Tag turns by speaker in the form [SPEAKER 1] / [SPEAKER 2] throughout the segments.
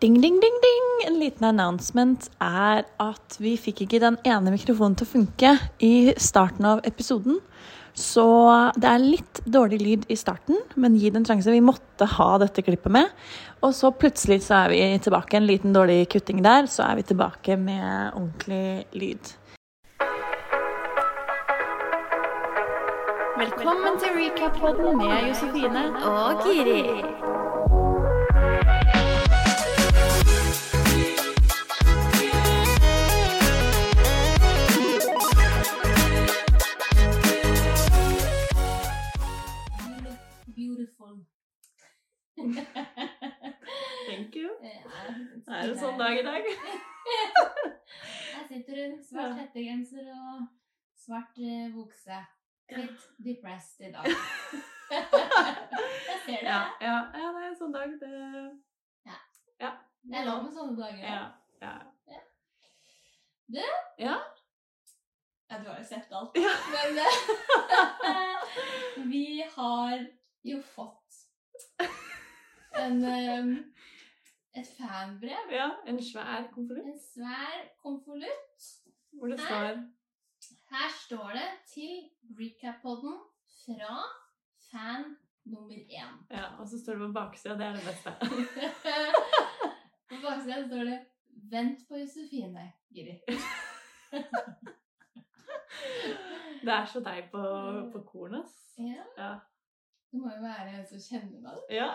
[SPEAKER 1] Ding, ding, ding, ding! En liten announcement er at vi fikk ikke den ene mikrofonen til å funke i starten av episoden. Så det er litt dårlig lyd i starten, men gi det en sjanse. Vi måtte ha dette klippet med. Og så plutselig så er vi tilbake. En liten dårlig kutting der, så er vi tilbake med ordentlig lyd.
[SPEAKER 2] Velkommen til recap-podden med Josefine og Giri.
[SPEAKER 1] Thank you.
[SPEAKER 3] Ja,
[SPEAKER 1] Er det sånn dag i dag?
[SPEAKER 3] Her sitter du, svart hettegenser og svart eh, bukse. Litt depressed i dag. Jeg ser det.
[SPEAKER 1] Ja, ja, ja, det er en sånn dag. Det
[SPEAKER 3] Det er lov med sånne dager.
[SPEAKER 1] Ja. ja.
[SPEAKER 3] Du?
[SPEAKER 1] Ja.
[SPEAKER 3] Ja, du har jo sett alt.
[SPEAKER 1] Ja.
[SPEAKER 3] Men eh, vi har jo fått en, eh, et fanbrev.
[SPEAKER 1] ja. En svær konvolutt
[SPEAKER 3] En svær konvolutt.
[SPEAKER 1] hvor det står
[SPEAKER 3] Her står det til recap-podden fra fan nummer én.
[SPEAKER 1] Ja, og så står det på baksida. Det er det beste.
[SPEAKER 3] På baksida står det 'Vent på Josefine', Giri.
[SPEAKER 1] Det er så deg på, på kornet.
[SPEAKER 3] Ja,
[SPEAKER 1] Ja.
[SPEAKER 3] det må jo være en som kjenner meg.
[SPEAKER 1] ja.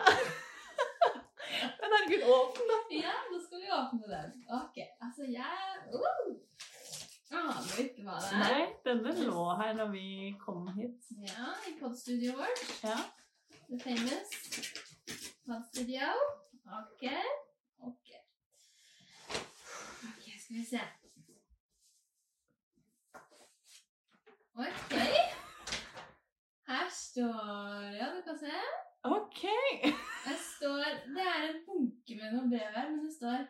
[SPEAKER 1] Men herregud, åpne, den!
[SPEAKER 3] Ja, nå skal vi åpne den. Ok, altså jeg uh, aner ikke hva det er.
[SPEAKER 1] Nei, denne lå her når vi kom hit.
[SPEAKER 3] Ja, i podstudioet vårt.
[SPEAKER 1] Ja.
[SPEAKER 3] The famous podstudio. Ok, ok. Ok, skal vi se. Ok. Her står Ja, du kan se.
[SPEAKER 1] OK!
[SPEAKER 3] Det står Det er en med noen brev her, men det står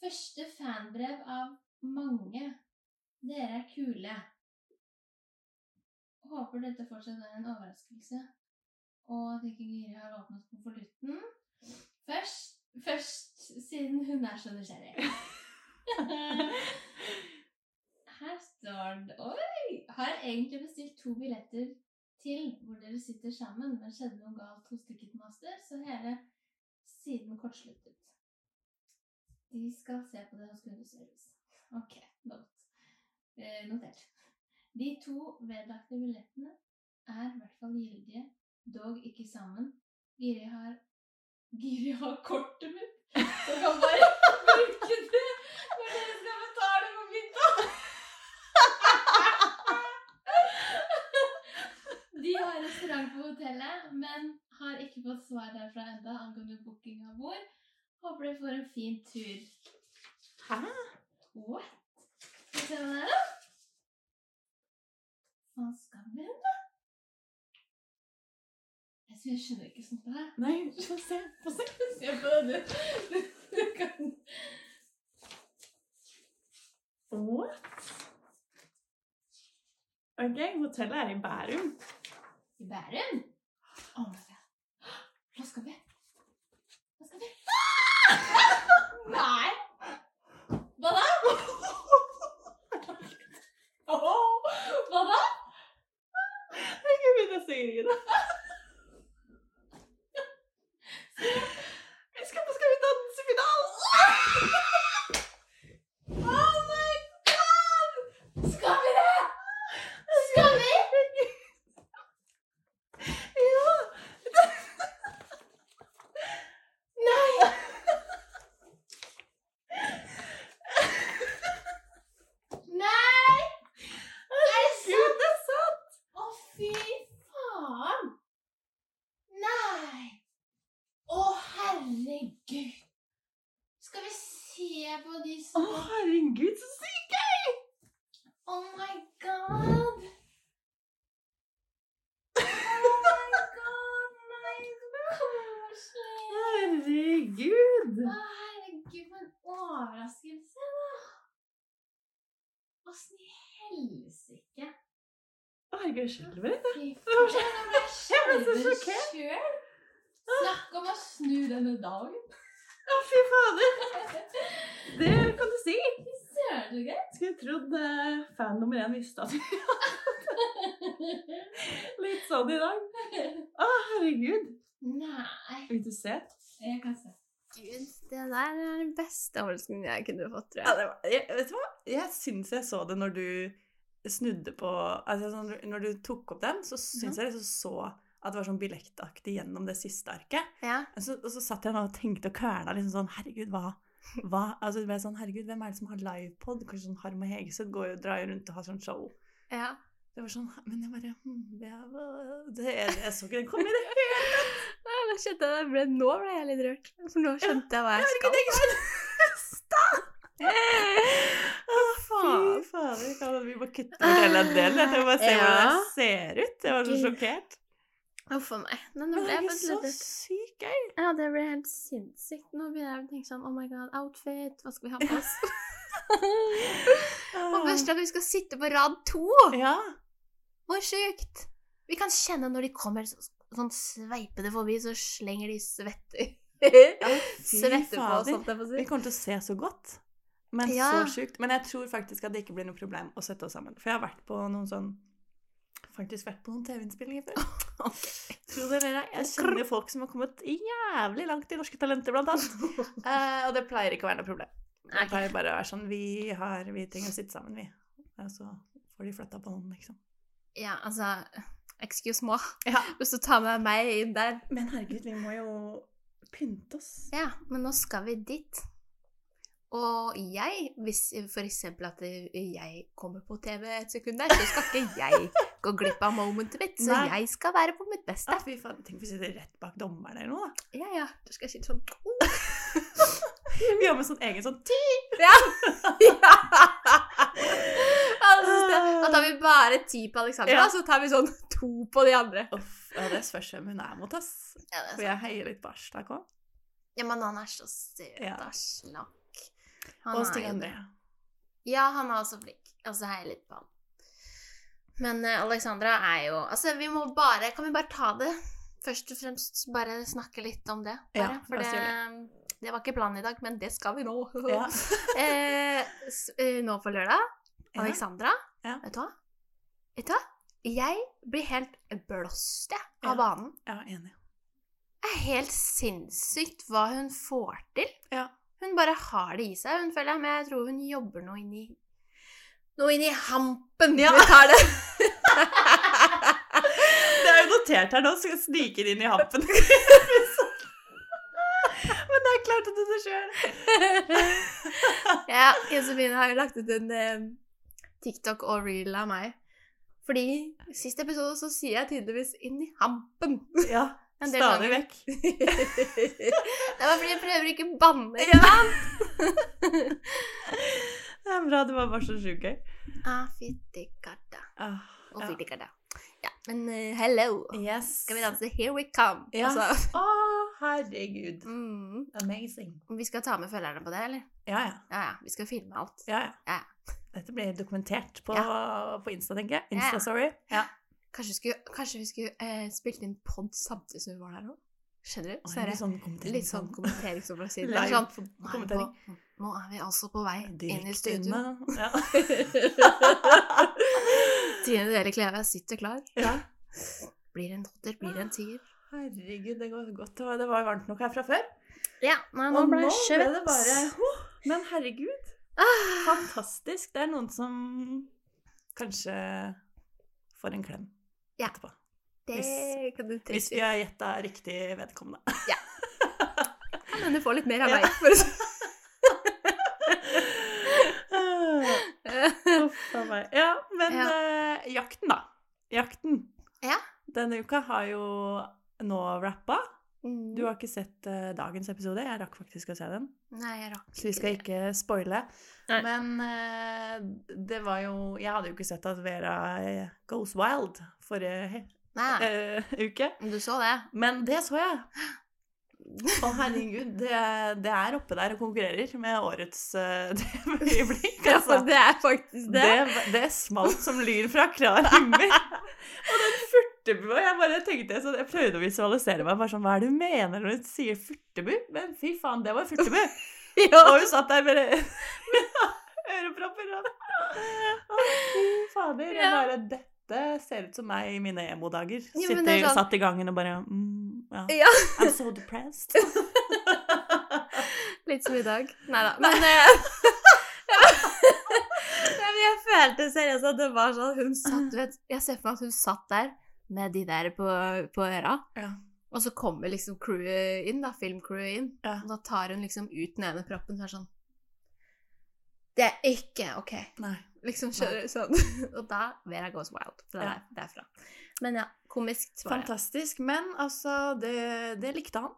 [SPEAKER 3] Første fanbrev av mange. Dere er kule. Håper dette fortsatt er en overraskelse, og at ikke Giri har åpnet konvolutten. Først, først siden hun er så nysgjerrig. Her står det Oi! Har egentlig bestilt to billetter til hvor dere sitter sammen, men skjedde noe galt hos Ticketmaster, så hele siden kortsluttet. De skal se på det hos kundeservice. Ok, godt. Eh, notert. De to vedlagte billettene er i hvert fall gyldige, dog ikke sammen. Giri har Giri har kortet mitt, så kan bare bruke det når dere skal betale for middag. De har restaurant på hotellet, men har ikke fått svar derfra enda angående booking av bord. Håper dere får en fin tur.
[SPEAKER 1] Hæ?
[SPEAKER 3] What? Skal vi se hva det er, da? Hva skal vi hen, da? Jeg skjønner ikke sånt her.
[SPEAKER 1] Nei, få se. Få se.
[SPEAKER 3] Se på det, du. kan...
[SPEAKER 1] What? OK, hotellet er i Bærum.
[SPEAKER 3] I Bærum? Å, Hva skal vi? Hva skal vi? Nei! Hva da? Hva da?
[SPEAKER 1] Jeg kan begynne å grine.
[SPEAKER 3] Å, herregud,
[SPEAKER 1] så sykt gøy!
[SPEAKER 3] Oh my god! Oh my god, nei, så koselig!
[SPEAKER 1] Herregud.
[SPEAKER 3] Å, herregud, for en overraskelse, da! Åssen i helsike?
[SPEAKER 1] Å, herregud, jeg skjelver litt. Det
[SPEAKER 3] jeg ble
[SPEAKER 1] Jeg ble så sjokkert.
[SPEAKER 3] Snakk om å snu denne dagen.
[SPEAKER 1] Å, fy fader! Det kan du si. Skulle trodd eh, fan nummer én visste at vi litt sånn i dag. Å, herregud.
[SPEAKER 4] Nei.
[SPEAKER 1] Vil du se?
[SPEAKER 4] Jeg kan se.
[SPEAKER 3] Gud, det der er den beste overraskelsen jeg kunne fått, tror
[SPEAKER 1] Ja,
[SPEAKER 3] jeg.
[SPEAKER 1] det var, jeg, vet du hva? Jeg syns jeg så det når du snudde på altså sånn, Når du tok opp den, så syns jeg liksom så at det var sånn billettaktig gjennom det siste arket.
[SPEAKER 3] Ja.
[SPEAKER 1] Og så, og så satt jeg nå og tenkte og kverna liksom sånn Herregud, hva, hva Altså, det ble sånn, herregud, hvem er det som har livepod? Kanskje sånn Harm og Hegeseth går jo, drar rundt og har sånn show.
[SPEAKER 3] ja.
[SPEAKER 1] Det var sånn Men jeg bare hm, det, jeg, så ikke den komme i det hele
[SPEAKER 3] Ja, Nå skjønte jeg det Nå ble jeg litt rørt. For nå skjønte jeg hva jeg skal.
[SPEAKER 1] Herregud, Stopp! Å,
[SPEAKER 3] faen.
[SPEAKER 1] Fader. Vi må kutte ut hele den delen? Jeg må bare se hvordan
[SPEAKER 3] Ja.
[SPEAKER 1] det ser ut. Jeg var så sjokkert.
[SPEAKER 3] Uff a meg. Men nå ble
[SPEAKER 1] det er så sykt gøy.
[SPEAKER 3] Ja, det ble helt sinnssykt. Nå begynner jeg å tenke sånn Oh my god, outfit, hva skal vi ha på oss? Og først at vi skal sitte på rad to!
[SPEAKER 1] Ja.
[SPEAKER 3] Hvor sjukt! Vi kan kjenne når de kommer så, sånn sveipende forbi, så slenger de svetter.
[SPEAKER 1] fy
[SPEAKER 3] svetter på oss, holdt jeg på å
[SPEAKER 1] Vi kommer til å se så godt. Men
[SPEAKER 3] Ja.
[SPEAKER 1] så sjukt. Men jeg tror faktisk at det ikke blir noe problem å sette oss sammen. For jeg har vært på noen sånn Faktisk vært på noen TV-innspillinger før.
[SPEAKER 3] Tror
[SPEAKER 1] dere det. Jeg kjenner folk som har kommet jævlig langt i Norske Talenter, blant annet. Eh, og det pleier ikke å være noe problem. Det pleier bare å være sånn Vi, har, vi trenger å sitte sammen, vi. Og så får de flytta på noen, liksom.
[SPEAKER 3] Ja, altså Excuse me.
[SPEAKER 1] Ja.
[SPEAKER 3] Hvis du tar med meg inn der
[SPEAKER 1] Men herregud, vi må jo pynte oss.
[SPEAKER 3] Ja, men nå skal vi dit. Og jeg, hvis eksempel at jeg kommer på TV et sekund der, så skal ikke jeg gå glipp av momentet mitt. Så
[SPEAKER 1] Nei.
[SPEAKER 3] jeg skal være på mitt beste.
[SPEAKER 1] Ah, fy faen. Tenk hvis vi sitter rett bak dommeren eller noe, da.
[SPEAKER 3] Ja, ja. Da skal jeg sitte sånn
[SPEAKER 1] Vi har med sånn egen sånn ti.
[SPEAKER 3] Ja! ja. Altså, da tar vi bare ti på Alexandra,
[SPEAKER 1] Ja.
[SPEAKER 3] så tar vi sånn to på de andre.
[SPEAKER 1] Uff, ja, det spørs hvem hun er mot, ass.
[SPEAKER 3] Ja, er
[SPEAKER 1] For jeg heier litt på Ashtak òg.
[SPEAKER 3] Ja, men han er så søt,
[SPEAKER 1] Ja.
[SPEAKER 3] Aslak. Han
[SPEAKER 1] Og Stig André.
[SPEAKER 3] Ja, han er også flink. Og så heier jeg litt på han. Men uh, Alexandra er jo Altså, vi må bare Kan vi bare ta det? Først og fremst bare snakke litt om det. Bare,
[SPEAKER 1] Ja,
[SPEAKER 3] for det, det var ikke planen i dag, men det skal vi nå.
[SPEAKER 1] Ja.
[SPEAKER 3] eh, eh, nå på lørdag. Alexandra,
[SPEAKER 1] Ja.
[SPEAKER 3] vet du hva? Vet du hva? Jeg blir helt blåst, jeg, av banen.
[SPEAKER 1] ja, enig.
[SPEAKER 3] Det er helt sinnssykt hva hun får til.
[SPEAKER 1] Ja.
[SPEAKER 3] Hun bare har det i seg, hun føler jeg, men jeg tror hun jobber noe inni Noe inni hampen.
[SPEAKER 1] Ja.
[SPEAKER 3] Vi tar det.
[SPEAKER 1] Det er jo notert her nå, så jeg sniker inn i hampen. Men det klarte du det sjøl.
[SPEAKER 3] ja, Josefine har jo lagt ut en eh, TikTok og reel av meg. Fordi i siste episode så sier jeg tydeligvis 'inn i hampen'.
[SPEAKER 1] Ja, stadig
[SPEAKER 3] ganger.
[SPEAKER 1] vekk.
[SPEAKER 3] det var fordi jeg prøver ikke å banne.
[SPEAKER 1] Ja. Det er bra, det var bare så sjukt gøy.
[SPEAKER 3] Ah, fytti katta.
[SPEAKER 1] Ah,
[SPEAKER 3] Og
[SPEAKER 1] Ja.
[SPEAKER 3] fytti katta. Ja, men uh, hello.
[SPEAKER 1] yes.
[SPEAKER 3] Skal vi danse 'Here We Come'?
[SPEAKER 1] Ja.
[SPEAKER 3] Altså,
[SPEAKER 1] Å, herregud.
[SPEAKER 3] mm.
[SPEAKER 1] Amazing.
[SPEAKER 3] Vi skal ta med følgerne på det, eller?
[SPEAKER 1] Ja, ja.
[SPEAKER 3] Ja, ja. Vi skal filme alt.
[SPEAKER 1] ja, ja.
[SPEAKER 3] Ja.
[SPEAKER 1] Dette blir dokumentert på, på Insta, tenker jeg. Insta-story. Ja.
[SPEAKER 3] Kanskje, vi skulle, kanskje vi skulle eh, spilt inn pod samtidig som vi var der òg? Skjønner du? Så er det
[SPEAKER 1] litt sånn kommentering.
[SPEAKER 3] litt sånn kommentering som fra siden.
[SPEAKER 1] Live
[SPEAKER 3] Sånn, nå, vi nå er vi altså på vei inn i studio.
[SPEAKER 1] Ja.
[SPEAKER 3] Trine Dele Kleve sitter klar.
[SPEAKER 1] ja.
[SPEAKER 3] Blir en åtter, blir en tier?
[SPEAKER 1] Herregud, det går godt. Det var, varmt nok her fra før.
[SPEAKER 3] Ja, nei, nå ble
[SPEAKER 1] nå
[SPEAKER 3] det
[SPEAKER 1] ble det bare oh, Men herregud,
[SPEAKER 3] Ah,
[SPEAKER 1] fantastisk. Det er noen som kanskje får en klem
[SPEAKER 3] Ja.
[SPEAKER 1] etterpå.
[SPEAKER 3] det kan du
[SPEAKER 1] Hvis vi har gjetta riktig vedkommende. Ja.
[SPEAKER 3] Men du får litt mer av
[SPEAKER 1] Ja.
[SPEAKER 3] meg. For å si.
[SPEAKER 1] Uff a meg. Ja, men
[SPEAKER 3] Ja.
[SPEAKER 1] eh, jakten, da. Jakten.
[SPEAKER 3] Ja.
[SPEAKER 1] Denne uka har jo nå rappa.
[SPEAKER 3] Mm.
[SPEAKER 1] Du har ikke sett eh, dagens episode. Jeg rakk faktisk å se den.
[SPEAKER 3] Nei, jeg rakk
[SPEAKER 1] Så vi skal ikke spoile.
[SPEAKER 3] Nei.
[SPEAKER 1] Men eh, det var jo Jeg hadde jo ikke sett at Vera eh, goes wild forrige eh, uke.
[SPEAKER 3] du så det.
[SPEAKER 1] Men det så jeg. Å, herregud. Det, det er oppe der og konkurrerer med årets uh, øyeblikk.
[SPEAKER 3] Ja,
[SPEAKER 1] Altså.
[SPEAKER 3] Ja, det er faktisk det.
[SPEAKER 1] Det, det smalt som lyn fra klar himmel. Og den furtebu? Jeg bare tenkte så jeg prøvde å visualisere meg. bare sånn, Hva er det du mener når du sier furtebu? Men fy faen, det var furtebu! Og hun satt der med, med ørepropper. Og... Å, fy fader. Jeg bare, dette ser ut som meg i mine emo-dager.
[SPEAKER 3] Ja, det sånn-
[SPEAKER 1] Satt i gangen og bare mm, ja.
[SPEAKER 3] Ja.
[SPEAKER 1] I'm so depressed.
[SPEAKER 3] Litt som i dag. Nei da. Men eh, men jeg følte seriøst at det var sånn Hun satt, vet Jeg ser for meg at hun satt der med de der på, på øra.
[SPEAKER 1] Ja.
[SPEAKER 3] Og så kommer liksom crewet inn, da, filmcrewet inn.
[SPEAKER 1] Ja.
[SPEAKER 3] Og da tar hun liksom ut den ene proppen og er sånn Det er ikke OK.
[SPEAKER 1] Nei.
[SPEAKER 3] Liksom kjører sånn. Og da Vera goes wild fra
[SPEAKER 1] Ja.
[SPEAKER 3] der, derfra. Men ja, komisk var.
[SPEAKER 1] Fantastisk. Men altså, det, det likte han.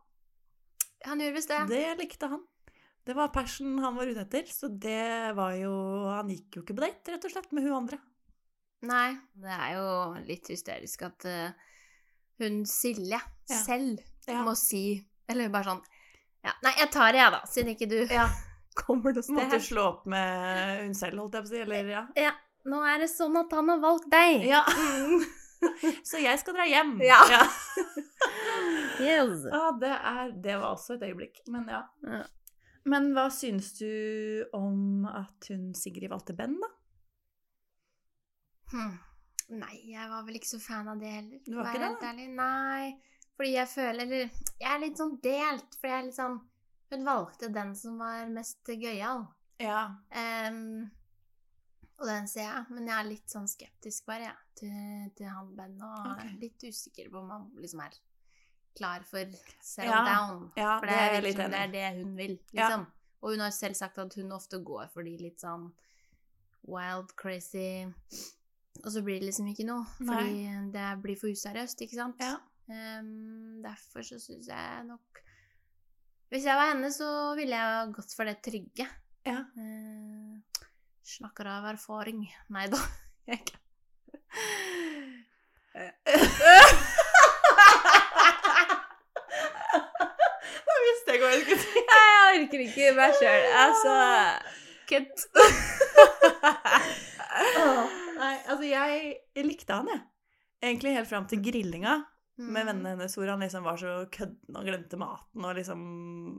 [SPEAKER 3] Han gjorde visst det.
[SPEAKER 1] Det likte han. Det var passion han var ute etter, så det var jo Han gikk jo ikke på date, rett og slett, med hun andre.
[SPEAKER 3] Nei, det er jo litt hysterisk at uh, hun Silje
[SPEAKER 1] Ja.
[SPEAKER 3] selv
[SPEAKER 1] Ja.
[SPEAKER 3] må si Eller bare sånn ja, Nei, jeg tar det, jeg, da, siden ikke du
[SPEAKER 1] Ja.
[SPEAKER 3] Kommer noe
[SPEAKER 1] Måtte
[SPEAKER 3] sted.
[SPEAKER 1] slå opp med hun selv, holdt jeg på å si. Eller ja.
[SPEAKER 3] Ja, nå er det sånn at han har valgt deg.
[SPEAKER 1] ja.
[SPEAKER 3] Mm.
[SPEAKER 1] Så jeg skal dra hjem.
[SPEAKER 3] Ja.
[SPEAKER 1] ja.
[SPEAKER 3] Yes.
[SPEAKER 1] Ja, det, er, det var også et øyeblikk. Men ja.
[SPEAKER 3] Ja.
[SPEAKER 1] Men hva syns du om at hun Sigrid valgte Ben, da?
[SPEAKER 3] Hmm. Nei, jeg var vel ikke så fan av det heller.
[SPEAKER 1] Du var ikke det.
[SPEAKER 3] Nei, fordi jeg føler Eller jeg er litt sånn delt, for jeg er litt sånn Hun valgte den som var mest gøyal.
[SPEAKER 1] Ja.
[SPEAKER 3] Um, og den ser jeg, men jeg er litt sånn skeptisk bare, jeg, til, til han Ben. Og okay. litt usikker på om han liksom er klar for settle
[SPEAKER 1] Ja,
[SPEAKER 3] down.
[SPEAKER 1] ja,
[SPEAKER 3] for
[SPEAKER 1] det
[SPEAKER 3] det,
[SPEAKER 1] er
[SPEAKER 3] liksom, det er det hun vil,
[SPEAKER 1] Ja.
[SPEAKER 3] liksom. Og hun har selv sagt at hun ofte går for de litt sånn wild, crazy Og så blir det liksom ikke noe, fordi det blir for useriøst, ikke sant?
[SPEAKER 1] Ja.
[SPEAKER 3] Ehm, derfor så syns jeg nok Hvis jeg var henne, så ville jeg gått for det trygge.
[SPEAKER 1] ja.
[SPEAKER 3] Eh, snakker av erfaring. Nei da.
[SPEAKER 1] Da visste jeg hva jeg skulle si.
[SPEAKER 3] Jeg orker ikke meg sjøl. Altså Kutt.
[SPEAKER 1] Nei, altså jeg, likte han, jeg. Egentlig helt fram til grillinga. Med vennene hennes, hvor han liksom var så kødden og glemte maten og liksom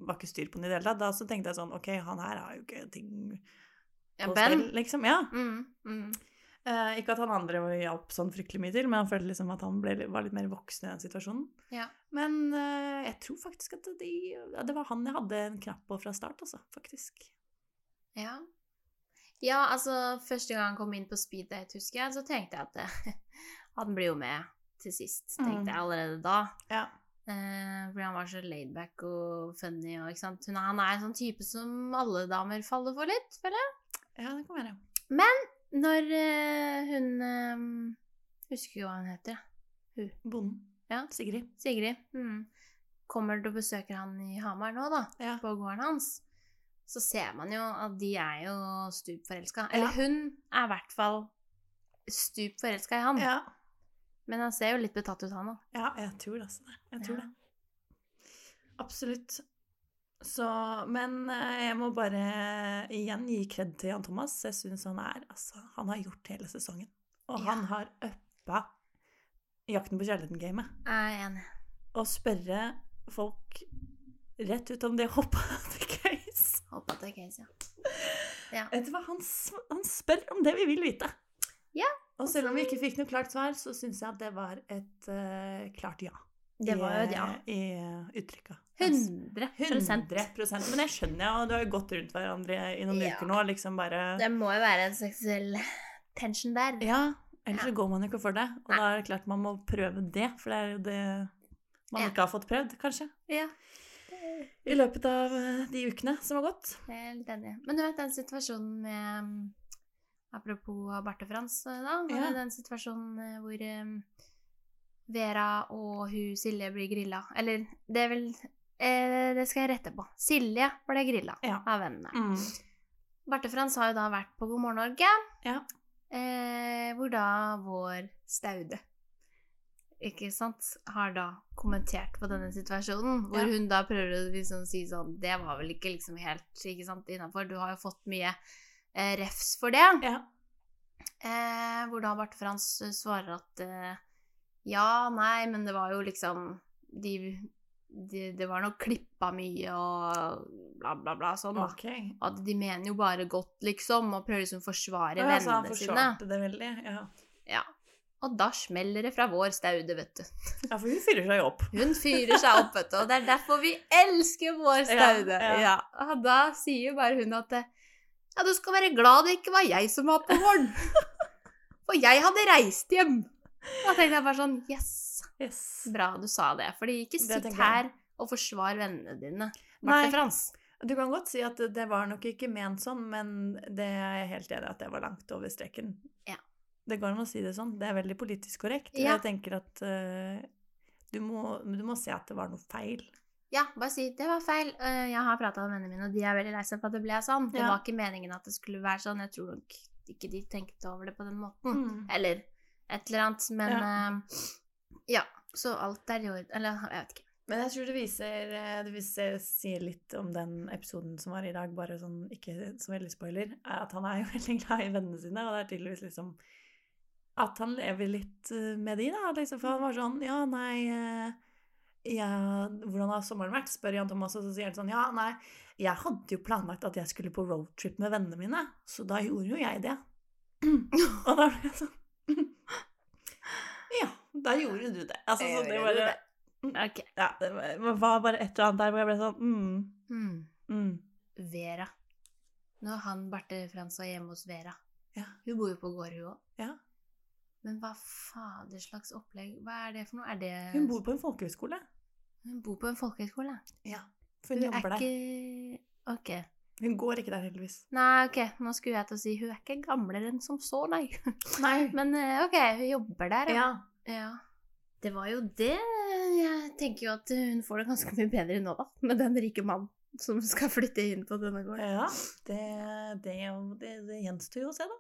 [SPEAKER 1] var ikke styr på den i det hele tatt. Da så tenkte jeg sånn OK, han her har jo ikke ting på
[SPEAKER 3] ja,
[SPEAKER 1] spill, liksom. Ja.
[SPEAKER 3] Mm, mm.
[SPEAKER 1] Eh, ikke at han andre hjalp sånn fryktelig mye til, men han følte liksom at han ble, var litt mer voksen i den situasjonen.
[SPEAKER 3] Ja.
[SPEAKER 1] Men eh, jeg tror faktisk at de, det var han jeg hadde en knapp på fra start, altså. Faktisk.
[SPEAKER 3] ja. Ja, altså, første gang han kom inn på speeddate, husker jeg, så tenkte jeg at han blir jo med til sist. Tenkte
[SPEAKER 1] Mm.
[SPEAKER 3] jeg allerede da.
[SPEAKER 1] Ja.
[SPEAKER 3] Eh, fordi han var så laidback og funny og. Hun, han er en sånn type som alle damer faller for litt, føler jeg.
[SPEAKER 1] Ja, det kan være.
[SPEAKER 3] Men Når eh, hun eh, Husker ikke hva hun heter. Hun.
[SPEAKER 1] Bonden.
[SPEAKER 3] Ja.
[SPEAKER 1] Sigrid.
[SPEAKER 3] Sigrid. Mm. Kommer til å besøke han i Hamar nå, da.
[SPEAKER 1] Ja.
[SPEAKER 3] På gården hans. Så ser man jo at de er jo stup forelska. Eller
[SPEAKER 1] Ja.
[SPEAKER 3] hun er i hvert fall stup forelska i han.
[SPEAKER 1] Ja.
[SPEAKER 3] Men han ser jo litt betatt ut, han òg.
[SPEAKER 1] ja, jeg tror det. Altså. Jeg tror
[SPEAKER 3] Ja.
[SPEAKER 1] det. Absolutt. Så, men eh, jeg må bare igjen gi kred til Jan Thomas. Jeg syns han er Altså, han har gjort hele sesongen. Og
[SPEAKER 3] Ja.
[SPEAKER 1] han har uppa Jakten på kjærligheten-gamet.
[SPEAKER 3] Jeg er enig.
[SPEAKER 1] Å spørre folk rett ut om de hoppa til case.
[SPEAKER 3] Håper til det case, ja. ja.
[SPEAKER 1] Vet du hva, han, han spør om det vi vil vite.
[SPEAKER 3] Ja,
[SPEAKER 1] Og selv om vi ikke fikk noe klart svar, så syns jeg at det var et uh, klart ja.
[SPEAKER 3] Det var jo et ja.
[SPEAKER 1] I, i uttrykka.
[SPEAKER 3] 100
[SPEAKER 1] 100 Men jeg skjønner jo, du har jo gått rundt hverandre i noen
[SPEAKER 3] Ja.
[SPEAKER 1] uker nå, liksom bare
[SPEAKER 3] Det må jo være en seksuell tension der.
[SPEAKER 1] Ja, ellers
[SPEAKER 3] Ja.
[SPEAKER 1] går man jo ikke for det. Og
[SPEAKER 3] Nei.
[SPEAKER 1] da er det klart man må prøve det, for det er jo det man
[SPEAKER 3] Ja.
[SPEAKER 1] ikke har fått prøvd, kanskje.
[SPEAKER 3] Ja.
[SPEAKER 1] I løpet av eh, de ukene som har gått.
[SPEAKER 3] Jeg er litt enig. Men du vet den situasjonen med um, Apropos Barte Frans, da. da.
[SPEAKER 1] Ja.
[SPEAKER 3] Den situasjonen eh, hvor um, Vera og hun Silje blir grilla. Eller det er vel eh, Det skal jeg rette på. Silje ble grilla
[SPEAKER 1] Ja.
[SPEAKER 3] av vennene.
[SPEAKER 1] Mm.
[SPEAKER 3] Barte Frans har jo da vært på God morgen Norge,
[SPEAKER 1] Ja.
[SPEAKER 3] eh, hvor da vår Staude ikke sant, har da kommentert på denne situasjonen, hvor
[SPEAKER 1] Ja.
[SPEAKER 3] hun da prøver å liksom si sånn Det var vel ikke liksom helt ikke sant, innafor, du har jo fått mye eh, refs for det.
[SPEAKER 1] ja.
[SPEAKER 3] Eh, hvor da Barte Frans eh, svarer at eh, Ja, nei, men det var jo liksom De, de Det var nok klippa mye og bla, bla, bla sånn, da.
[SPEAKER 1] Okay.
[SPEAKER 3] At de mener jo bare godt, liksom, og prøver liksom å forsvare
[SPEAKER 1] Ja, så han
[SPEAKER 3] vennene sine.
[SPEAKER 1] det veldig. Ja.
[SPEAKER 3] Ja. Og da smeller det fra vår staude, vet du.
[SPEAKER 1] ja, for hun fyrer seg opp.
[SPEAKER 3] Hun fyrer seg opp, vet du, og det er derfor vi elsker vår staude.
[SPEAKER 1] Ja,
[SPEAKER 3] Ja,
[SPEAKER 1] ja.
[SPEAKER 3] Og da sier jo bare hun at ja, du skal være glad det ikke var jeg som var på gården. For jeg hadde reist hjem. Da tenkte jeg bare sånn Yes,
[SPEAKER 1] Yes.
[SPEAKER 3] bra du sa det. Fordi ikke sitt her og forsvar vennene dine. Marte Frans.
[SPEAKER 1] Du kan godt si at det var nok ikke ment sånn, men det er jeg helt enig i at det var langt over streken.
[SPEAKER 3] Ja.
[SPEAKER 1] Det går an å si det sånn. Det er veldig politisk korrekt.
[SPEAKER 3] Ja.
[SPEAKER 1] Jeg tenker at uh, du, må, du må se at det var noe feil.
[SPEAKER 3] Ja, bare si det var feil. Eh, Jeg har prata med vennene mine, og de er veldig lei seg for at det ble sånn. Det
[SPEAKER 1] Ja.
[SPEAKER 3] var ikke meningen at det skulle være sånn. Jeg tror nok ikke de tenkte over det på den måten.
[SPEAKER 1] Mm.
[SPEAKER 3] Eller et eller annet. Men ja. ja. Så alt er i orden. Eller jeg vet ikke.
[SPEAKER 1] Men jeg tror det viser, eh, det viser sier litt om den episoden som var i dag, bare sånn ikke så veldig spoiler, er at han er jo veldig glad i vennene sine, og det er tydeligvis liksom at han lever litt med de, da. Liksom, for han var sånn Ja, nei ja, Hvordan har sommeren vært? spør Jan Thomas, og så sier han sånn Ja, nei, jeg hadde jo planlagt at jeg skulle på roadtrip med vennene mine, så da gjorde jo jeg det. og da ble jeg sånn Ja, da gjorde du det. Altså, så det var
[SPEAKER 3] du? Ok.
[SPEAKER 1] ja, det var- bare et eller annet der hvor jeg ble sånn mm,
[SPEAKER 3] Hmm.
[SPEAKER 1] mm.
[SPEAKER 3] Vera. Når han Barte Frans var hjemme hos Vera
[SPEAKER 1] Ja.
[SPEAKER 3] Hun bor jo på gård, hun òg.
[SPEAKER 1] Ja.
[SPEAKER 3] Men hva fader slags opplegg Hva er det for noe? Det
[SPEAKER 1] Hun bor på en folkehøyskole.
[SPEAKER 3] Hun bor på en folkehøyskole?
[SPEAKER 1] Ja. For hun,
[SPEAKER 3] Hun er
[SPEAKER 1] jobber der.
[SPEAKER 3] ikke Ok.
[SPEAKER 1] Hun går ikke der, heldigvis.
[SPEAKER 3] Nei, ok, nå skulle jeg til å si hun er ikke gamlere enn som så, nei.
[SPEAKER 1] Nei.
[SPEAKER 3] Men eh, ok, hun jobber der,
[SPEAKER 1] ja.
[SPEAKER 3] Ja. Det var jo det. Jeg tenker jo at hun får det ganske mye bedre nå, da. Med den rike mannen som skal flytte inn på denne gården.
[SPEAKER 1] ja. Det, det, det, det gjenstår jo å se, da.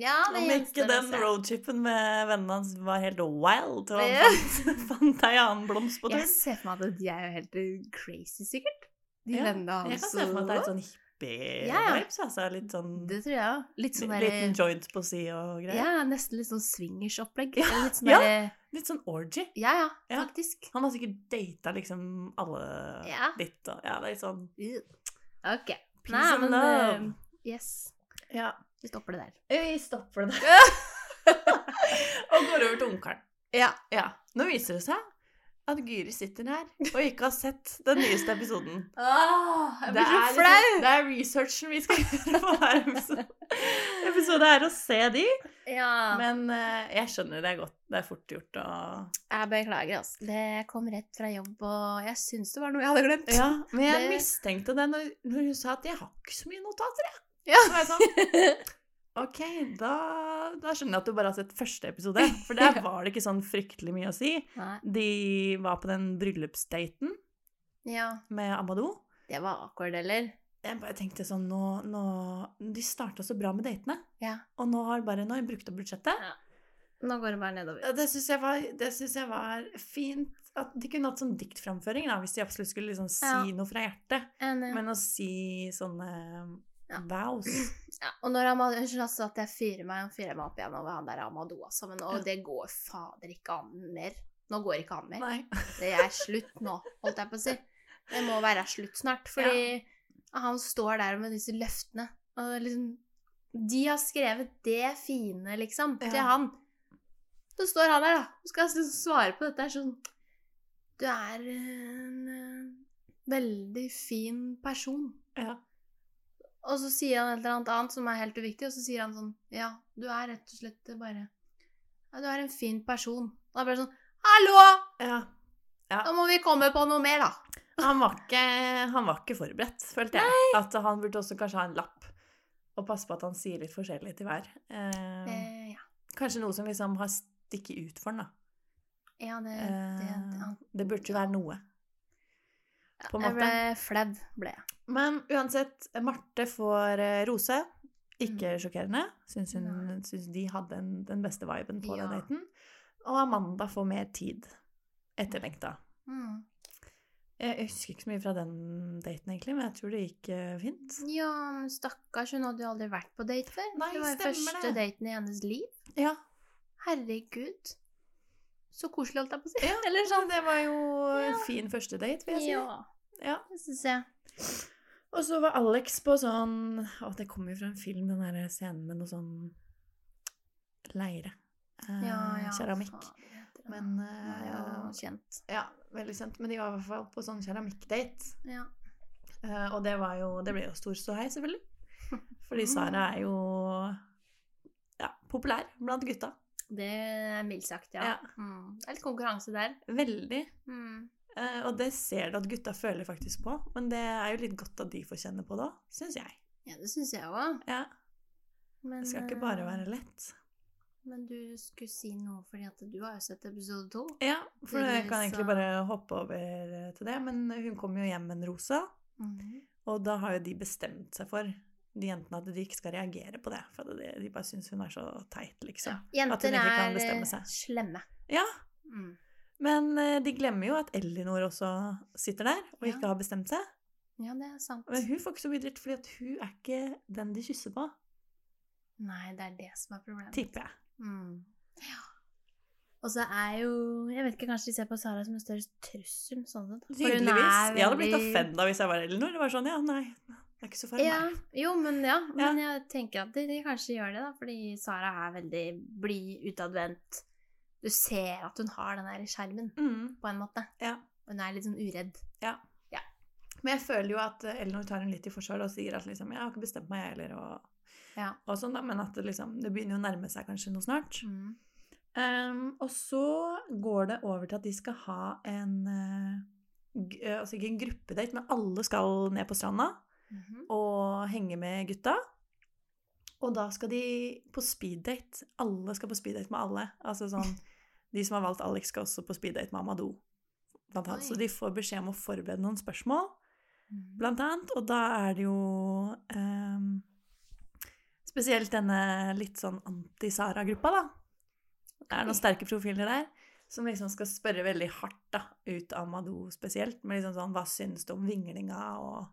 [SPEAKER 3] Ja,
[SPEAKER 1] Om ikke den roadchipen med vennene hans var helt wild, og han fant, fant ei annen blomst på tur.
[SPEAKER 3] Jeg ser for meg at de er jo helt eh, crazy, sikkert. De
[SPEAKER 1] Ja,
[SPEAKER 3] vennene
[SPEAKER 1] Jeg
[SPEAKER 3] hans.
[SPEAKER 1] kan se for meg at det er litt sånn hippie-vibes.
[SPEAKER 3] Ja, ja.
[SPEAKER 1] Altså, litt sånn
[SPEAKER 3] Det tror jeg òg. Sånn
[SPEAKER 1] Liten joint på si og greier.
[SPEAKER 3] Ja, nesten litt sånn swingers-opplegg. Litt sånn
[SPEAKER 1] ja. Litt sånn orgy.
[SPEAKER 3] ja, ja,
[SPEAKER 1] Ja.
[SPEAKER 3] faktisk.
[SPEAKER 1] Han har sikkert data liksom alle
[SPEAKER 3] Ja.
[SPEAKER 1] litt og Ja, det er litt sånn
[SPEAKER 3] Ok.
[SPEAKER 1] Peace
[SPEAKER 3] Nei,
[SPEAKER 1] and
[SPEAKER 3] men
[SPEAKER 1] love.
[SPEAKER 3] Uh, Yes.
[SPEAKER 1] Ja.
[SPEAKER 3] Vi stopper det der.
[SPEAKER 1] Vi stopper det der. og går over til ungkaren.
[SPEAKER 3] Ja.
[SPEAKER 1] Ja. Nå viser det seg at Gyri sitter her og ikke har sett den nyeste episoden.
[SPEAKER 3] Ah, jeg
[SPEAKER 1] Det
[SPEAKER 3] blir så
[SPEAKER 1] er,
[SPEAKER 3] flau!
[SPEAKER 1] liksom, det er researchen vi skal gjøre på hver episode. episode er å se de,
[SPEAKER 3] Ja.
[SPEAKER 1] men uh, jeg skjønner det er godt. Det er fort gjort å
[SPEAKER 3] Jeg beklager, altså. Det kom rett fra jobb, og jeg syns det var noe jeg hadde glemt.
[SPEAKER 1] Ja, men jeg
[SPEAKER 3] Det-
[SPEAKER 1] mistenkte det når, når hun sa at jeg har ikke så mye notater, jeg.
[SPEAKER 3] Ja.
[SPEAKER 1] Så var jeg sånn, Ok, da, da skjønner jeg at du bare har sett første episode. For der var det ikke sånn fryktelig mye å si.
[SPEAKER 3] Nei.
[SPEAKER 1] De var på den bryllupsdaten
[SPEAKER 3] Ja.
[SPEAKER 1] med Amadou.
[SPEAKER 3] Det var awkward, eller?
[SPEAKER 1] Jeg bare tenkte sånn nå, nå De starta så bra med datene,
[SPEAKER 3] Ja.
[SPEAKER 1] og nå har bare nå har jeg brukt opp budsjettet.
[SPEAKER 3] Nå går det bare nedover.
[SPEAKER 1] Det syns jeg, jeg var fint. At de kunne hatt sånn diktframføring da, hvis de absolutt skulle liksom si
[SPEAKER 3] Ja.
[SPEAKER 1] noe fra hjertet. Men å si sånne
[SPEAKER 3] Ja.
[SPEAKER 1] vows
[SPEAKER 3] Ja, og når Amadou, altså at jeg fyrer meg, fyrer meg opp igjen over han der Amadou, også, Men og
[SPEAKER 1] Ja.
[SPEAKER 3] det går fader ikke an mer. Nå går ikke an mer.
[SPEAKER 1] Nei.
[SPEAKER 3] Det er slutt nå, holdt jeg på å si. Det må være slutt snart. Fordi han står der med disse løftene. Og liksom De har skrevet det fine, liksom, til
[SPEAKER 1] Ja.
[SPEAKER 3] han. Så står han der, da, og skal svare på dette sånn Du er en eh, veldig fin person.
[SPEAKER 1] Ja.
[SPEAKER 3] Og så sier han et eller annet annet som er helt uviktig, og så sier han sånn Ja, du er rett og slett bare Ja, du er en fin person. Da blir det sånn Hallo!
[SPEAKER 1] ja.
[SPEAKER 3] Da må vi komme på noe mer, da.
[SPEAKER 1] Han, var ikke, han var ikke forberedt, følte jeg. Nei. At han burde også kanskje ha en lapp. Og passe på at han sier litt forskjellig til hver. Eh,
[SPEAKER 3] Eh, ja.
[SPEAKER 1] kanskje noe som liksom har stikket ut for han, da.
[SPEAKER 3] ja, det, det,
[SPEAKER 1] Eh,
[SPEAKER 3] det han,
[SPEAKER 1] det burde jo være noe. På en
[SPEAKER 3] Jeg ble
[SPEAKER 1] fledd,
[SPEAKER 3] flau, ble jeg.
[SPEAKER 1] Men uansett, Marte får eh, rose. Ikke
[SPEAKER 3] Mm.
[SPEAKER 1] sjokkerende. Syns, hun, syns de hadde en, den beste viben på
[SPEAKER 3] Ja.
[SPEAKER 1] den daten. Og Amanda får mer tid. Etterlengta.
[SPEAKER 3] Mm.
[SPEAKER 1] Jeg husker ikke så mye fra den daten, egentlig, men jeg tror det gikk eh, fint.
[SPEAKER 3] Ja, men stakkars, hun hadde jo aldri vært på date før.
[SPEAKER 1] Nei,
[SPEAKER 3] det var jo første
[SPEAKER 1] det.
[SPEAKER 3] daten i hennes liv.
[SPEAKER 1] Ja.
[SPEAKER 3] Herregud. Så koselig, holdt jeg på å si.
[SPEAKER 1] Ja,
[SPEAKER 3] Eller sånn.
[SPEAKER 1] Det var jo
[SPEAKER 3] Ja.
[SPEAKER 1] Fin første date, vil jeg si.
[SPEAKER 3] Ja,
[SPEAKER 1] Ja.
[SPEAKER 3] det syns jeg.
[SPEAKER 1] Og så var Alex på sånn Å, det kommer jo fra en film, den der scenen med noe sånn leire. Eh,
[SPEAKER 3] Ja, ja.
[SPEAKER 1] Keramikk.
[SPEAKER 3] faen.
[SPEAKER 1] Men eh, ja,
[SPEAKER 3] kjent.
[SPEAKER 1] Ja, veldig kjent. Men de var i hvert fall på sånn keramikkdate.
[SPEAKER 3] Ja.
[SPEAKER 1] Eh, og det var jo Det ble jo stor ståhei, selvfølgelig. Fordi Sara er jo ja, populær blant gutta.
[SPEAKER 3] Det er mildt sagt, ja.
[SPEAKER 1] Ja.
[SPEAKER 3] Mm. Det er litt konkurranse der.
[SPEAKER 1] Veldig.
[SPEAKER 3] Mm.
[SPEAKER 1] Eh, og det ser du at gutta føler faktisk på. Men det er jo litt godt at de får kjenne på det òg, syns jeg.
[SPEAKER 3] Ja, det syns jeg òg.
[SPEAKER 1] Ja,
[SPEAKER 3] Men,
[SPEAKER 1] det skal ikke bare
[SPEAKER 3] eh,
[SPEAKER 1] være lett.
[SPEAKER 3] Men du skulle si noe, fordi at du har jo sett episode to.
[SPEAKER 1] Ja, for jeg kan egentlig bare hoppe over til det. Men hun kom jo hjem med en rosa,
[SPEAKER 3] Mhm.
[SPEAKER 1] og da har jo de bestemt seg for, de jentene, at de ikke skal reagere på det. For de, bare syns hun er så teit, liksom.
[SPEAKER 3] Jenter
[SPEAKER 1] ikke kan
[SPEAKER 3] er eh, slemme.
[SPEAKER 1] Ja,
[SPEAKER 3] Mm.
[SPEAKER 1] Men eh, de glemmer jo at Elinor også sitter der og
[SPEAKER 3] Ja.
[SPEAKER 1] ikke har bestemt seg.
[SPEAKER 3] Ja, det er sant.
[SPEAKER 1] Men hun får ikke så mye dritt, fordi at hun er ikke den de kysser på,
[SPEAKER 3] Nei, det er det som er problemet.
[SPEAKER 1] tipper jeg.
[SPEAKER 3] Mm. Ja. Og så er jo Jeg vet ikke, kanskje de ser på Sara som en større trussel. Sånn sett.
[SPEAKER 1] Tydeligvis. Jeg hadde blitt offenda hvis jeg var Elinor. Det var sånn, ja, nei, det er ikke så farlig.
[SPEAKER 3] Ja, jo, men ja. Men
[SPEAKER 1] Ja.
[SPEAKER 3] jeg tenker at de, de kanskje gjør det, da. Fordi Sara er veldig blid, utadvendt. Du ser at hun har den der skjermen,
[SPEAKER 1] Mm,
[SPEAKER 3] på en måte.
[SPEAKER 1] ja.
[SPEAKER 3] Hun er litt sånn uredd.
[SPEAKER 1] Men jeg føler jo at eh, Elinor tar henne litt i forsvar og sier at liksom, jeg har ikke bestemt meg, jeg heller, og,
[SPEAKER 3] Ja.
[SPEAKER 1] og sånn, da, men at det, liksom, det begynner å nærme seg kanskje noe snart.
[SPEAKER 3] Mm.
[SPEAKER 1] Um, og så går det over til at de skal ha en uh, Altså ikke en gruppedate, men alle skal ned på stranda
[SPEAKER 3] Mhm.
[SPEAKER 1] og henge med gutta. Og da skal de på speeddate. Alle skal på speeddate med alle. Altså sånn De som har valgt Alex, skal også på speeddate med Amadou. Blant annet.
[SPEAKER 3] Oi.
[SPEAKER 1] Så de får beskjed om å forberede noen spørsmål,
[SPEAKER 3] Mhm.
[SPEAKER 1] blant annet. Og da er det jo ehm, spesielt denne litt sånn anti-Sara-gruppa, da. Det er noen sterke profiler der. Som liksom skal spørre veldig hardt da, ut av Amadou spesielt. Med liksom sånn, hva syns du om vinglinga, og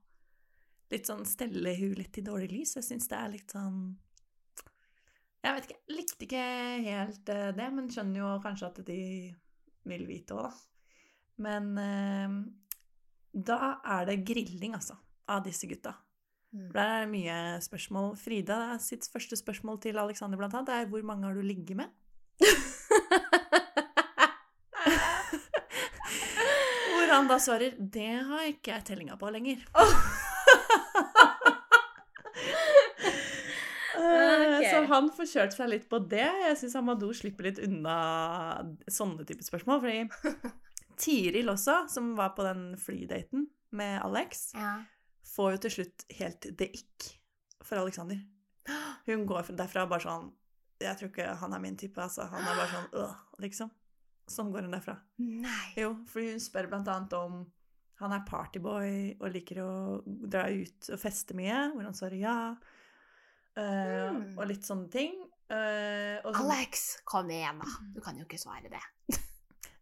[SPEAKER 1] litt sånn stelle hun litt i dårlig lys. Jeg syns det er litt sånn Jeg vet ikke. Likte ikke helt eh, det, men skjønner jo kanskje at de vil vite òg, da. Men eh, da er det grilling, altså, av disse gutta.
[SPEAKER 3] Mm.
[SPEAKER 1] Der er det mye spørsmål. Frida sitt første spørsmål til Alexander blant annet er 'Hvor mange har du ligget med?' Hvor han da svarer 'Det har ikke jeg tellinga på lenger'. Eh,
[SPEAKER 3] Ok.
[SPEAKER 1] Så han får kjørt seg litt på det. Jeg syns Amadou slipper litt unna sånne typer spørsmål. Fordi Tiril også, som var på den flydaten med Alex,
[SPEAKER 3] ja.
[SPEAKER 1] får jo til slutt helt det ikk for Alexander. Hun går derfra bare sånn Jeg tror ikke han er min type, altså. Han er bare sånn øh, liksom. Sånn går hun derfra.
[SPEAKER 3] Nei.
[SPEAKER 1] Jo, fordi hun spør blant annet om han er partyboy og liker å dra ut og feste mye, hvor han svarer ja. Eh,
[SPEAKER 3] Mm.
[SPEAKER 1] Og litt sånne ting. Uh, og så-
[SPEAKER 3] Alex, kom igjen, da. Du kan jo ikke svare det.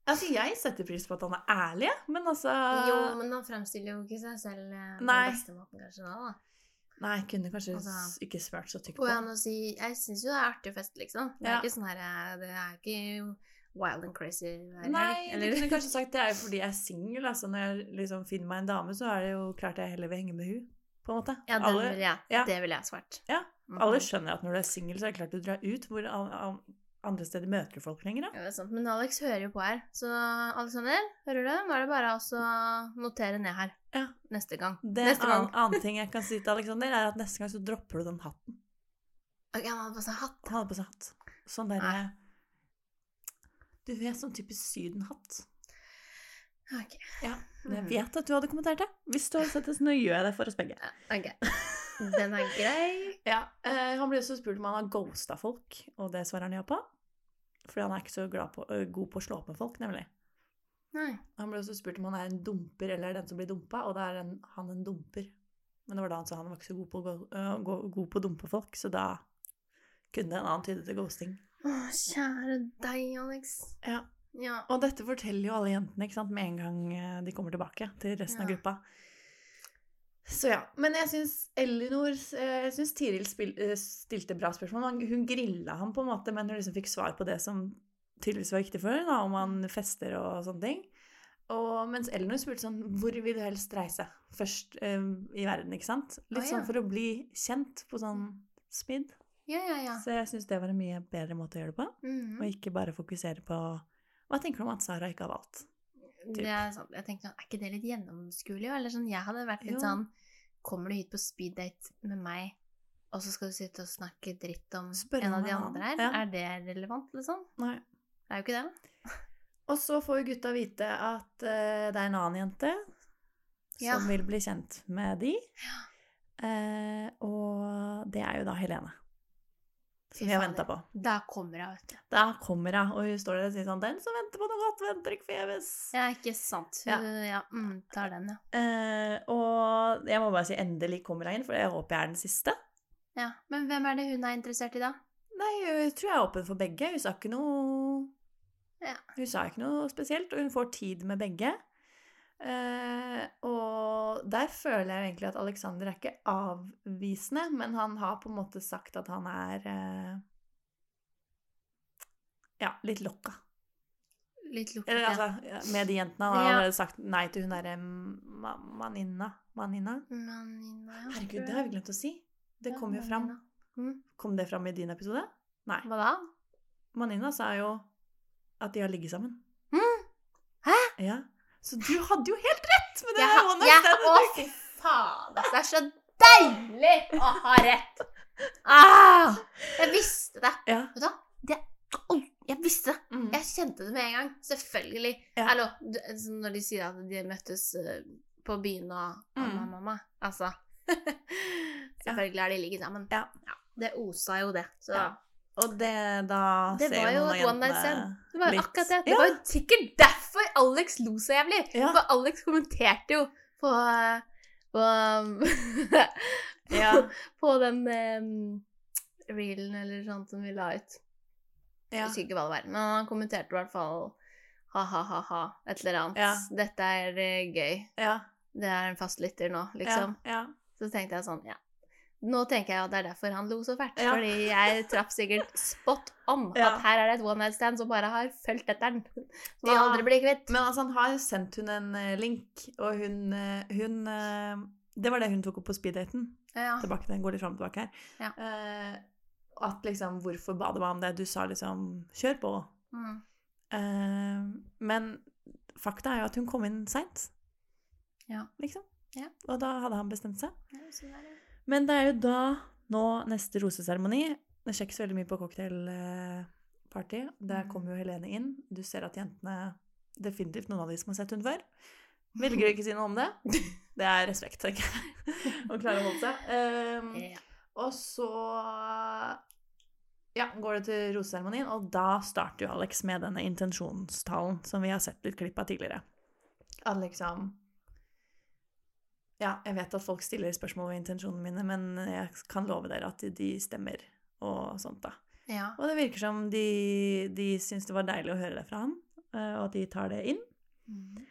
[SPEAKER 1] Altså, jeg setter pris på at han er ærlig, men altså
[SPEAKER 3] Jo, men han fremstiller jo ikke seg selv eh, på
[SPEAKER 1] Nei.
[SPEAKER 3] den beste måten, kanskje, da. da.
[SPEAKER 1] Nei, jeg kunne kanskje
[SPEAKER 3] Altså-
[SPEAKER 1] ikke smurt så tykt på.
[SPEAKER 3] å si Jeg syns jo det er artig å feste, liksom. Det er
[SPEAKER 1] Ja.
[SPEAKER 3] ikke sånn her Det er ikke wild and crazy hver
[SPEAKER 1] Nei,
[SPEAKER 3] eller?
[SPEAKER 1] du kunne kanskje sagt det er jo fordi jeg er singel. Altså, når jeg liksom finner meg en dame, så er det jo klart jeg heller vil henge med hun på en måte.
[SPEAKER 3] Ja, det,
[SPEAKER 1] alle,
[SPEAKER 3] vil jeg.
[SPEAKER 1] ja.
[SPEAKER 3] Det ville jeg svart.
[SPEAKER 1] Ja, Alle skjønner at når du er singel, så er det klart du drar ut. Hvor an- an- andre steder møter du folk lenger, da.
[SPEAKER 3] Ja, det er sant. Men Alex hører jo på her. Så Alexander, hører du? Nå er det bare å notere ned her.
[SPEAKER 1] Ja.
[SPEAKER 3] Neste gang.
[SPEAKER 1] Det
[SPEAKER 3] Neste gang.
[SPEAKER 1] annen, annen ting jeg kan si til Alexander, er at neste gang så dropper du den hatten.
[SPEAKER 3] Ok, han hadde på seg hatt.
[SPEAKER 1] Han hadde på seg hatt. Sånn derre Du vet, sånn typisk sydenhatt.
[SPEAKER 3] Ok.
[SPEAKER 1] Ja, jeg
[SPEAKER 3] Mhm.
[SPEAKER 1] vet at du hadde kommentert det. Hvis du hadde sett det, så nå gjør jeg det for oss begge.
[SPEAKER 3] Ja, ok. Den er grei.
[SPEAKER 1] Ja, eh, Han blir også spurt om han har ghosta folk, og det svarer han ja på. Fordi han er ikke så glad på, ø, god på å slå opp med folk, nemlig.
[SPEAKER 3] Nei.
[SPEAKER 1] Han ble også spurt om han er en dumper eller den som blir dumpa, og da er en, han en dumper. Men det var da han sa han var ikke så god på, å gå, ø, gå, god på å dumpe folk, så da kunne en annen tyde til ghosting.
[SPEAKER 3] Å, kjære deg, Alex.
[SPEAKER 1] Ja.
[SPEAKER 3] Ja.
[SPEAKER 1] Og dette forteller jo alle jentene ikke sant, med en gang eh, de kommer tilbake til resten av gruppa. Så ja. Men jeg syns Elinor eh, Jeg syns Tiril spil, eh, stilte bra spørsmål. Hun grilla ham på en måte, men hun liksom fikk svar på det som tydeligvis var viktig for henne, om han fester og sånne ting. Og mens Elinor spurte sånn Hvor vil du helst reise først eh, i verden, ikke sant? Litt
[SPEAKER 3] Å, ja.
[SPEAKER 1] sånn for å bli kjent på sånn speed.
[SPEAKER 3] Ja, ja, ja.
[SPEAKER 1] Så jeg syns det var en mye bedre måte å gjøre det på.
[SPEAKER 3] Mhm.
[SPEAKER 1] Og ikke bare fokusere på Hva tenker du om at Sara ikke har valgt?
[SPEAKER 3] Sant. Jeg tenkte, sånn, Er ikke det litt gjennomskuelig? Eller sånn, jeg hadde vært litt
[SPEAKER 1] Jo.
[SPEAKER 3] sånn Kommer du hit på speeddate med meg, og så skal du sitte og snakke dritt om
[SPEAKER 1] Spørre
[SPEAKER 3] en av de andre her?
[SPEAKER 1] ja.
[SPEAKER 3] Er det relevant, liksom?
[SPEAKER 1] Nei.
[SPEAKER 3] Det er jo ikke det.
[SPEAKER 1] Og så får jo gutta vite at uh, det er en annen jente
[SPEAKER 3] Ja.
[SPEAKER 1] som vil bli kjent med de. Eh, og det er jo da Helene. Som vi har venta på.
[SPEAKER 3] Da kommer jeg, vet du.
[SPEAKER 1] Da kommer hun, og hun står der og sier sånn 'Den som venter på noe godt, venter ikke forgjeves'.
[SPEAKER 3] Ja, ikke sant.
[SPEAKER 1] Ja.
[SPEAKER 3] Hun- Ja, mm, tar den, ja.
[SPEAKER 1] Eh, og jeg må bare si endelig kommer hun inn, for jeg håper jeg er den siste.
[SPEAKER 3] ja. Men hvem er det hun er interessert i, da?
[SPEAKER 1] Nei, jeg tror jeg er åpen for begge. Hun sa ikke noe
[SPEAKER 3] Ja.
[SPEAKER 1] Hun sa ikke noe spesielt, og hun får tid med begge. Eh, og der føler jeg jo egentlig at Alexander er ikke avvisende, men han har på en måte sagt at han er eh, Ja, litt lokka.
[SPEAKER 3] Litt lukket,
[SPEAKER 1] Eller altså, ja, med de jentene. Han
[SPEAKER 3] Ja.
[SPEAKER 1] har sagt nei til hun derre ma Manina. Manina?
[SPEAKER 3] Manina, ja.
[SPEAKER 1] Herregud, det har vi glemt å si. Det kom jo fram.
[SPEAKER 3] Mm.
[SPEAKER 1] Kom det fram i din episode? Nei.
[SPEAKER 3] Hva da?
[SPEAKER 1] Manina sa jo at de har ligget sammen.
[SPEAKER 3] Mm. Hæ?
[SPEAKER 1] Ja. Så du hadde jo helt rett med det
[SPEAKER 3] Jeg
[SPEAKER 1] der one night
[SPEAKER 3] Å, fy faen! altså, Det er så deilig å ha rett! Ah, jeg visste det.
[SPEAKER 1] Ja.
[SPEAKER 3] Vet du hva? Det, oh, jeg visste det.
[SPEAKER 1] Mm.
[SPEAKER 3] Jeg kjente det med en gang. Selvfølgelig.
[SPEAKER 1] Ja.
[SPEAKER 3] Sånn når de sier at de møttes eh, på byen og mamma,
[SPEAKER 1] Mm.
[SPEAKER 3] mamma. Altså Selvfølgelig har de ligget sammen.
[SPEAKER 1] Ja.
[SPEAKER 3] Det osa jo det. Så
[SPEAKER 1] Ja. Og det da
[SPEAKER 3] Det var jo et one night stand. det var jo
[SPEAKER 1] litt-
[SPEAKER 3] akkurat det. Det
[SPEAKER 1] Ja.
[SPEAKER 3] var jo sikkert derfor Alex lo så jævlig.
[SPEAKER 1] Ja.
[SPEAKER 3] For Alex kommenterte jo på på,
[SPEAKER 1] Ja.
[SPEAKER 3] på den um, reelen eller sånt som vi la ut. Jeg husker ikke hva det var, men han kommenterte i hvert fall ha-ha-ha-ha, et eller annet. Dette er uh, gøy.
[SPEAKER 1] Ja.
[SPEAKER 3] Det er en fast lytter nå, liksom.
[SPEAKER 1] Ja.
[SPEAKER 3] Så tenkte jeg sånn, ja. Nå tenker jeg at det er derfor han lo så fælt.
[SPEAKER 1] Ja.
[SPEAKER 3] Fordi jeg traff sikkert spot on
[SPEAKER 1] Ja.
[SPEAKER 3] at her er det et one night stand som bare har fulgt etter den. Som
[SPEAKER 1] Ja.
[SPEAKER 3] aldri blir kvitt.
[SPEAKER 1] Men altså, han har sendt hun en eh, link, og hun, eh, hun eh, Det var det hun tok opp på speeddaten.
[SPEAKER 3] Ja.
[SPEAKER 1] Tilbake til den, går litt fram og tilbake her. Eh, at liksom Hvorfor ba du meg om det? Du sa liksom Kjør på.
[SPEAKER 3] Mm.
[SPEAKER 1] Uh, men fakta er jo at hun kom inn seint.
[SPEAKER 3] Ja.
[SPEAKER 1] Liksom.
[SPEAKER 3] Ja.
[SPEAKER 1] Og da hadde han bestemt seg.
[SPEAKER 3] Ja, så er det.
[SPEAKER 1] Men det er jo da, nå, neste roseseremoni Det skjer ikke så veldig mye på cocktailparty. Der
[SPEAKER 3] Mm.
[SPEAKER 1] kommer jo Helene inn. Du ser at jentene Definitivt noen av de som har sett hun før. Velger å ikke si noe om det. Det er respekt, tenker jeg. Å klare å holde seg. Um,
[SPEAKER 3] Ja.
[SPEAKER 1] og så ja, går det til roseseremonien, og da starter jo Alex med denne intensjonstalen som vi har sett litt klipp av tidligere. At liksom Ja, jeg vet at folk stiller spørsmål ved intensjonene mine, men jeg kan love dere at de stemmer og sånt, da.
[SPEAKER 3] ja.
[SPEAKER 1] Og det virker som de, de syns det var deilig å høre det fra han, eh, og at de tar det inn.
[SPEAKER 3] Mm.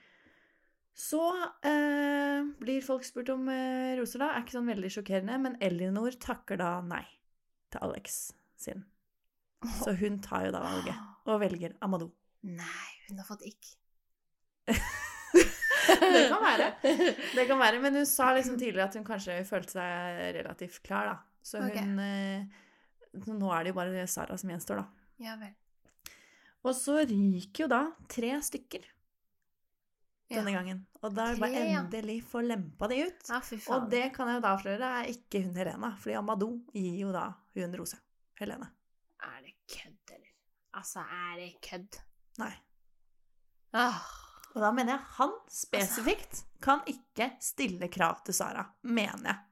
[SPEAKER 1] Så eh, blir folk spurt om eh, roser, da. Er ikke sånn veldig sjokkerende, men Elinor takker da nei til Alex sin. Så hun tar jo da valget, og velger Amadou.
[SPEAKER 3] Nei, hun har fått ikk.
[SPEAKER 1] Det kan være. Det kan være, men hun sa liksom tidligere at hun kanskje følte seg relativt klar, da. Så hun eh, Nå er det jo bare Sara som gjenstår, da.
[SPEAKER 3] Ja vel.
[SPEAKER 1] Og så ryker jo da tre stykker
[SPEAKER 3] Ja.
[SPEAKER 1] denne gangen. Og da er det bare endelig få lempa de ut.
[SPEAKER 3] Ja, faen.
[SPEAKER 1] Og det kan jeg jo da avsløre er ikke hun Helena, fordi Amadou gir jo da hun Rose. Helene.
[SPEAKER 3] Er det kødd, eller? Altså, er det kødd?
[SPEAKER 1] Nei.
[SPEAKER 3] Ah.
[SPEAKER 1] Og da mener jeg han spesifikt kan ikke stille krav til Sara. Mener jeg.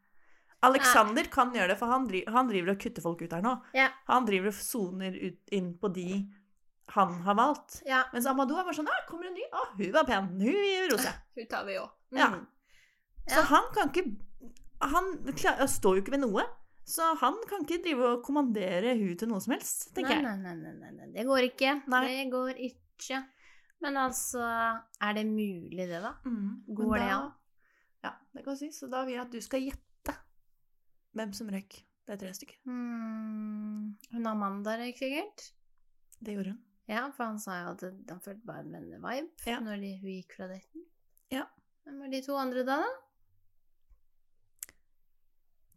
[SPEAKER 1] Alexander kan gjøre det, for han driver, han driver og kutter folk ut her nå.
[SPEAKER 3] Ja.
[SPEAKER 1] Han driver og soner ut inn på de han har valgt.
[SPEAKER 3] Ja,
[SPEAKER 1] Mens Amadou er bare sånn kommer en ny. Å, hun var pen. Hun gir Rose'.
[SPEAKER 3] hun tar vi òg.
[SPEAKER 1] Ja. Så
[SPEAKER 3] Ja.
[SPEAKER 1] han kan ikke Han klar, står jo ikke ved noe. Så han kan ikke drive og kommandere hun til noe som helst, tenker
[SPEAKER 3] Nei,
[SPEAKER 1] jeg.
[SPEAKER 3] nei, nei, nei, nei, det går ikke.
[SPEAKER 1] Nei.
[SPEAKER 3] Det går ikke. Men altså, er det mulig det, da?
[SPEAKER 1] Mm, Går
[SPEAKER 3] Går det
[SPEAKER 1] da-
[SPEAKER 3] an?
[SPEAKER 1] Ja, det kan si. Så da vil jeg at du skal gjette hvem som røyk. Det er tre stykker.
[SPEAKER 3] Mm. Hun Amanda røyk sikkert.
[SPEAKER 1] Det gjorde hun.
[SPEAKER 3] Ja, for han sa jo at han følte bare en vennevibe
[SPEAKER 1] Ja.
[SPEAKER 3] når de, hun gikk fra daten.
[SPEAKER 1] Ja.
[SPEAKER 3] Hvem var de to andre da, da?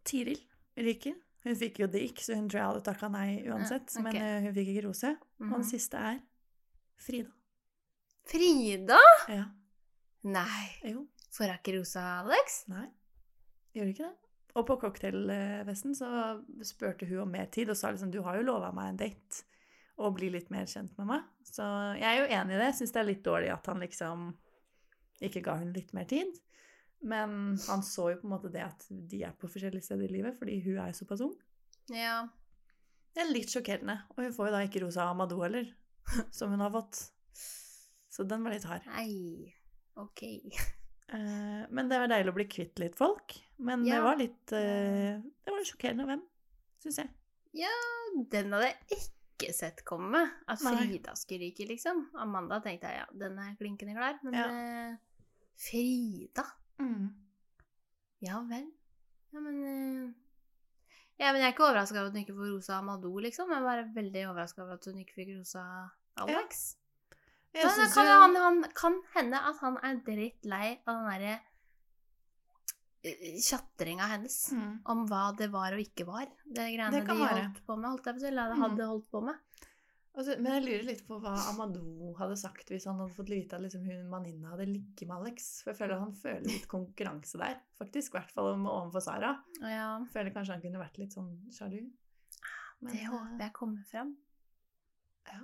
[SPEAKER 1] Tiril ryker. Hun fikk jo det ikke, så hun tror jeg hadde takka nei uansett.
[SPEAKER 3] Ja, okay.
[SPEAKER 1] Men eh, hun fikk ikke rose. Og
[SPEAKER 3] Mhm.
[SPEAKER 1] den siste er Frida.
[SPEAKER 3] Frida?
[SPEAKER 1] Ja.
[SPEAKER 3] Nei.
[SPEAKER 1] Jo.
[SPEAKER 3] Får hun ikke rosa, Alex?
[SPEAKER 1] Nei. Gjør ikke det. Og på cocktailfesten så spurte hun om mer tid, og sa liksom du har jo lova meg en date og bli litt mer kjent med meg. Så jeg er jo enig i det. Syns det er litt dårlig at han liksom ikke ga hun litt mer tid. Men han så jo på en måte det at de er på forskjellige steder i livet, fordi hun er jo såpass ung.
[SPEAKER 3] Ja.
[SPEAKER 1] Det er litt sjokkerende. Og hun får jo da ikke rosa Amadou heller, som hun har fått. Så den var litt hard.
[SPEAKER 3] Nei. Ok.
[SPEAKER 1] Eh, Men det var deilig å bli kvitt litt folk. Men det var litt eh, Det var sjokkerende hvem, syns jeg.
[SPEAKER 3] Ja, Den hadde jeg ikke sett komme. At Frida skulle ryke, liksom. Amanda tenkte jeg ja, den er klinkende klar. Men
[SPEAKER 1] Ja.
[SPEAKER 3] eh, Frida Ja vel. Ja, men eh, Ja, men jeg er ikke overraska over at hun ikke får rosa Amadou, liksom. Jeg er bare veldig overraska over at hun ikke fikk rosa Alex.
[SPEAKER 1] Jeg
[SPEAKER 3] Men det kan,
[SPEAKER 1] jo-
[SPEAKER 3] han, han kan hende at han er dritt lei av den derre eh, tjatringa hennes
[SPEAKER 1] Mm.
[SPEAKER 3] om hva det var og ikke var. Det greiene
[SPEAKER 1] Det
[SPEAKER 3] de
[SPEAKER 1] være.
[SPEAKER 3] holdt på med, holdt jeg på å eller hadde Mm. holdt på med.
[SPEAKER 1] Altså, men jeg lurer litt på hva Amadou hadde sagt hvis han hadde fått vite at liksom, hun Maninna hadde ligget med Alex. For jeg føler han føler litt konkurranse der, faktisk. I hvert fall overfor Sara.
[SPEAKER 3] Ja,
[SPEAKER 1] føler kanskje han kunne vært litt sånn sjalu. Men,
[SPEAKER 3] det håper jeg kommer fram.
[SPEAKER 1] eh, Ja.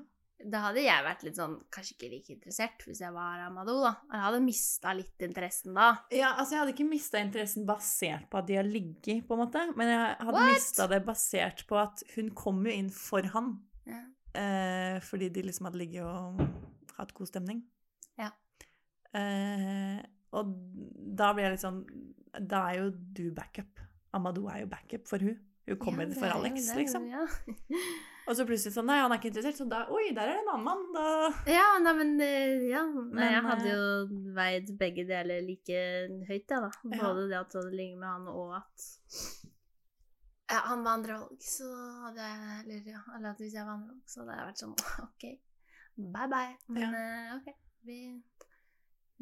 [SPEAKER 3] Da hadde jeg vært litt sånn, kanskje ikke like interessert hvis jeg var Amadou, da. Jeg hadde mista litt interessen da.
[SPEAKER 1] ja, altså jeg hadde ikke mista interessen basert på at de har ligget, på en måte. Men jeg hadde mista det basert på at hun kom jo inn for han.
[SPEAKER 3] Ja.
[SPEAKER 1] Eh, fordi de liksom hadde ligget og hatt god stemning.
[SPEAKER 3] Ja.
[SPEAKER 1] Eh, og da blir jeg litt sånn Da er jo du backup. Amadou er jo backup for hun. Hun kommer
[SPEAKER 3] Ja, det
[SPEAKER 1] for Alex, liksom.
[SPEAKER 3] Ja.
[SPEAKER 1] Og så plutselig sånn Nei, han er ikke interessert. Så da Oi, der er det en annen mann. Da
[SPEAKER 3] Ja, nei, men eh, ja. Nei,
[SPEAKER 1] Men,
[SPEAKER 3] jeg hadde
[SPEAKER 1] eh,
[SPEAKER 3] jo veid begge deler like høyt, jeg, da.
[SPEAKER 1] Ja.
[SPEAKER 3] Både det at hadde ligget med han, og at ja, han var andre valg, så hadde jeg Eller, ja, eller at hvis jeg var andre valg, så hadde jeg vært sånn OK, bye bye. Men ja. OK, vi,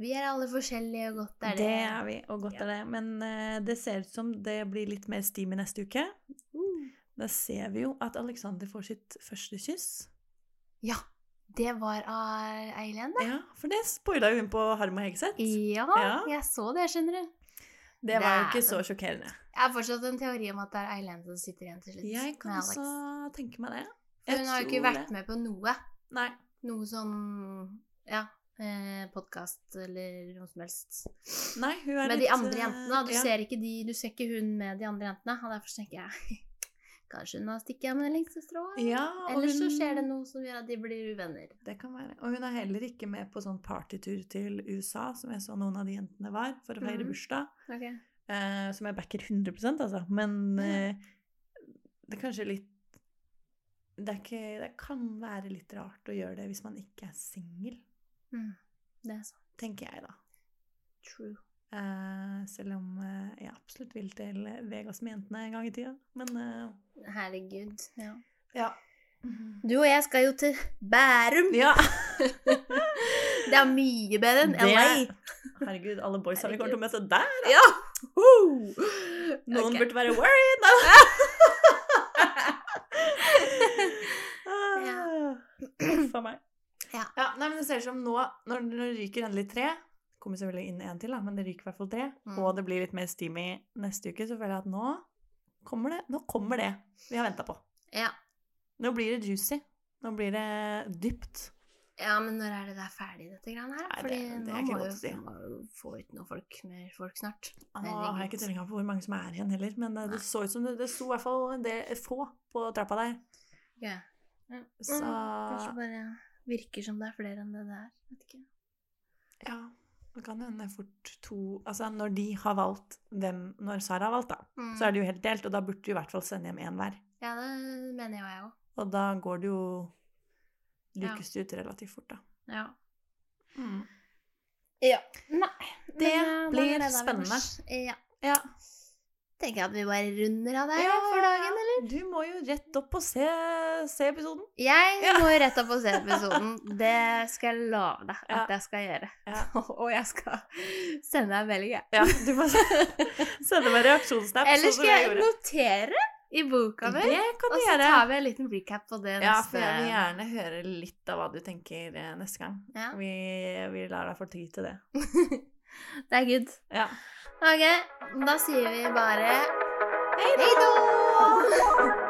[SPEAKER 3] vi er alle forskjellige, og godt er det.
[SPEAKER 1] Det er vi, og godt er det. Men uh, det ser ut som det blir litt mer steamy neste uke.
[SPEAKER 3] Uh.
[SPEAKER 1] Da ser vi jo at Alexander får sitt første kyss.
[SPEAKER 3] Ja. Det var av Eileen, det.
[SPEAKER 1] Ja, for det spoila jo hun på Harm og Hegseth.
[SPEAKER 3] Ja,
[SPEAKER 1] Ja.
[SPEAKER 3] jeg så det, skjønner du.
[SPEAKER 1] Det var jo ikke så sjokkerende.
[SPEAKER 3] Jeg har fortsatt en teori om at det er Eileen som sitter igjen til slutt.
[SPEAKER 1] Jeg kan også tenke meg det.
[SPEAKER 3] For hun har jo ikke vært
[SPEAKER 1] det.
[SPEAKER 3] med på noe.
[SPEAKER 1] Nei.
[SPEAKER 3] Noe sånn Ja. Eh, Podkast eller noe som helst.
[SPEAKER 1] Nei, hun er
[SPEAKER 3] Med
[SPEAKER 1] litt
[SPEAKER 3] de andre
[SPEAKER 1] eh,
[SPEAKER 3] jentene. Du,
[SPEAKER 1] ja.
[SPEAKER 3] ser ikke de, du ser ikke hun med de andre jentene. Og derfor tenker jeg Kanskje hun har stukket av med det lengste strået?
[SPEAKER 1] Ja,
[SPEAKER 3] Eller så skjer det noe som gjør at de blir uvenner.
[SPEAKER 1] Det kan være. Og hun er heller ikke med på sånn partytur til USA, som jeg så noen av de jentene var, for å feire
[SPEAKER 3] mm.
[SPEAKER 1] bursdag.
[SPEAKER 3] Okay.
[SPEAKER 1] Eh, som jeg backer 100 altså. Men eh, det er kanskje litt det, ikke, det kan være litt rart å gjøre det hvis man ikke er singel,
[SPEAKER 3] Mm. Det er sant.
[SPEAKER 1] tenker jeg da.
[SPEAKER 3] True.
[SPEAKER 1] Eh, selv om eh, jeg absolutt vil til Vegas med jentene en gang i tida. Men eh,
[SPEAKER 3] Herregud. Ja.
[SPEAKER 1] ja.
[SPEAKER 3] Du og jeg skal jo til Bærum.
[SPEAKER 1] ja.
[SPEAKER 3] Det er mye bedre enn LA.
[SPEAKER 1] Herregud, alle boysa vi kommer til å møte der.
[SPEAKER 3] Ja! Uh.
[SPEAKER 1] Noen
[SPEAKER 3] okay.
[SPEAKER 1] burde være worried.
[SPEAKER 3] Ja.
[SPEAKER 1] For a meg.
[SPEAKER 3] Ja.
[SPEAKER 1] nei, men det ser ut som nå, når det ryker endelig tre Kommer selvfølgelig inn en til, da, men det ryker i hvert fall tre.
[SPEAKER 3] Mm.
[SPEAKER 1] Og det blir litt mer steamy neste uke, så føler jeg at nå kommer det, nå kommer det vi har venta på.
[SPEAKER 3] ja.
[SPEAKER 1] Nå blir det juicy. Nå blir det dypt.
[SPEAKER 3] Ja, men når er det der ferdig, dette greiene her?
[SPEAKER 1] Nei,
[SPEAKER 3] Fordi
[SPEAKER 1] det- det
[SPEAKER 3] nå må
[SPEAKER 1] vi
[SPEAKER 3] jo,
[SPEAKER 1] si.
[SPEAKER 3] jo få ut noen folk, mer folk snart.
[SPEAKER 1] Nå har jeg ikke tellinga på hvor mange som er igjen heller, men det,
[SPEAKER 3] Nei.
[SPEAKER 1] det så ut som det, det sto i hvert fall en del få på trappa der.
[SPEAKER 3] Ja. Ja.
[SPEAKER 1] Så
[SPEAKER 3] Kanskje bare virker som det er flere enn det det er. Vet ikke.
[SPEAKER 1] Ja, det kan hende fort to Altså når de har valgt hvem Når Sara har valgt, da,
[SPEAKER 3] Mm.
[SPEAKER 1] så er det jo helt delt, og da burde du i hvert fall sende hjem én hver.
[SPEAKER 3] Ja, det mener jo jeg òg.
[SPEAKER 1] Og da går det jo Lukes det ut relativt fort, da.
[SPEAKER 3] Ja.
[SPEAKER 1] Mm.
[SPEAKER 3] ja. Nei.
[SPEAKER 1] Det
[SPEAKER 3] eh,
[SPEAKER 1] blir
[SPEAKER 3] det
[SPEAKER 1] spennende.
[SPEAKER 3] Ja.
[SPEAKER 1] Ja.
[SPEAKER 3] Tenker jeg at vi bare runder av der
[SPEAKER 1] Ja,
[SPEAKER 3] for dagen, eller?
[SPEAKER 1] Du må jo rett opp og se, se episoden.
[SPEAKER 3] Jeg
[SPEAKER 1] Ja.
[SPEAKER 3] må jo rett opp og se episoden. Det skal jeg love deg at
[SPEAKER 1] Ja.
[SPEAKER 3] jeg skal gjøre. Og jeg skal sende deg en melding, jeg.
[SPEAKER 1] Ja, du må sende meg reaksjonssnap.
[SPEAKER 3] Eller skal jeg notere i boka mi?
[SPEAKER 1] Det kan
[SPEAKER 3] Og
[SPEAKER 1] du
[SPEAKER 3] så
[SPEAKER 1] gjøre.
[SPEAKER 3] tar vi en liten recap på det Neste.
[SPEAKER 1] Ja, for jeg vil gjerne høre litt av hva du tenker eh, neste gang. Vi, vi lar deg få tid til det.
[SPEAKER 3] Det er good.
[SPEAKER 1] Ja.
[SPEAKER 3] Ok, da sier vi bare Hei då!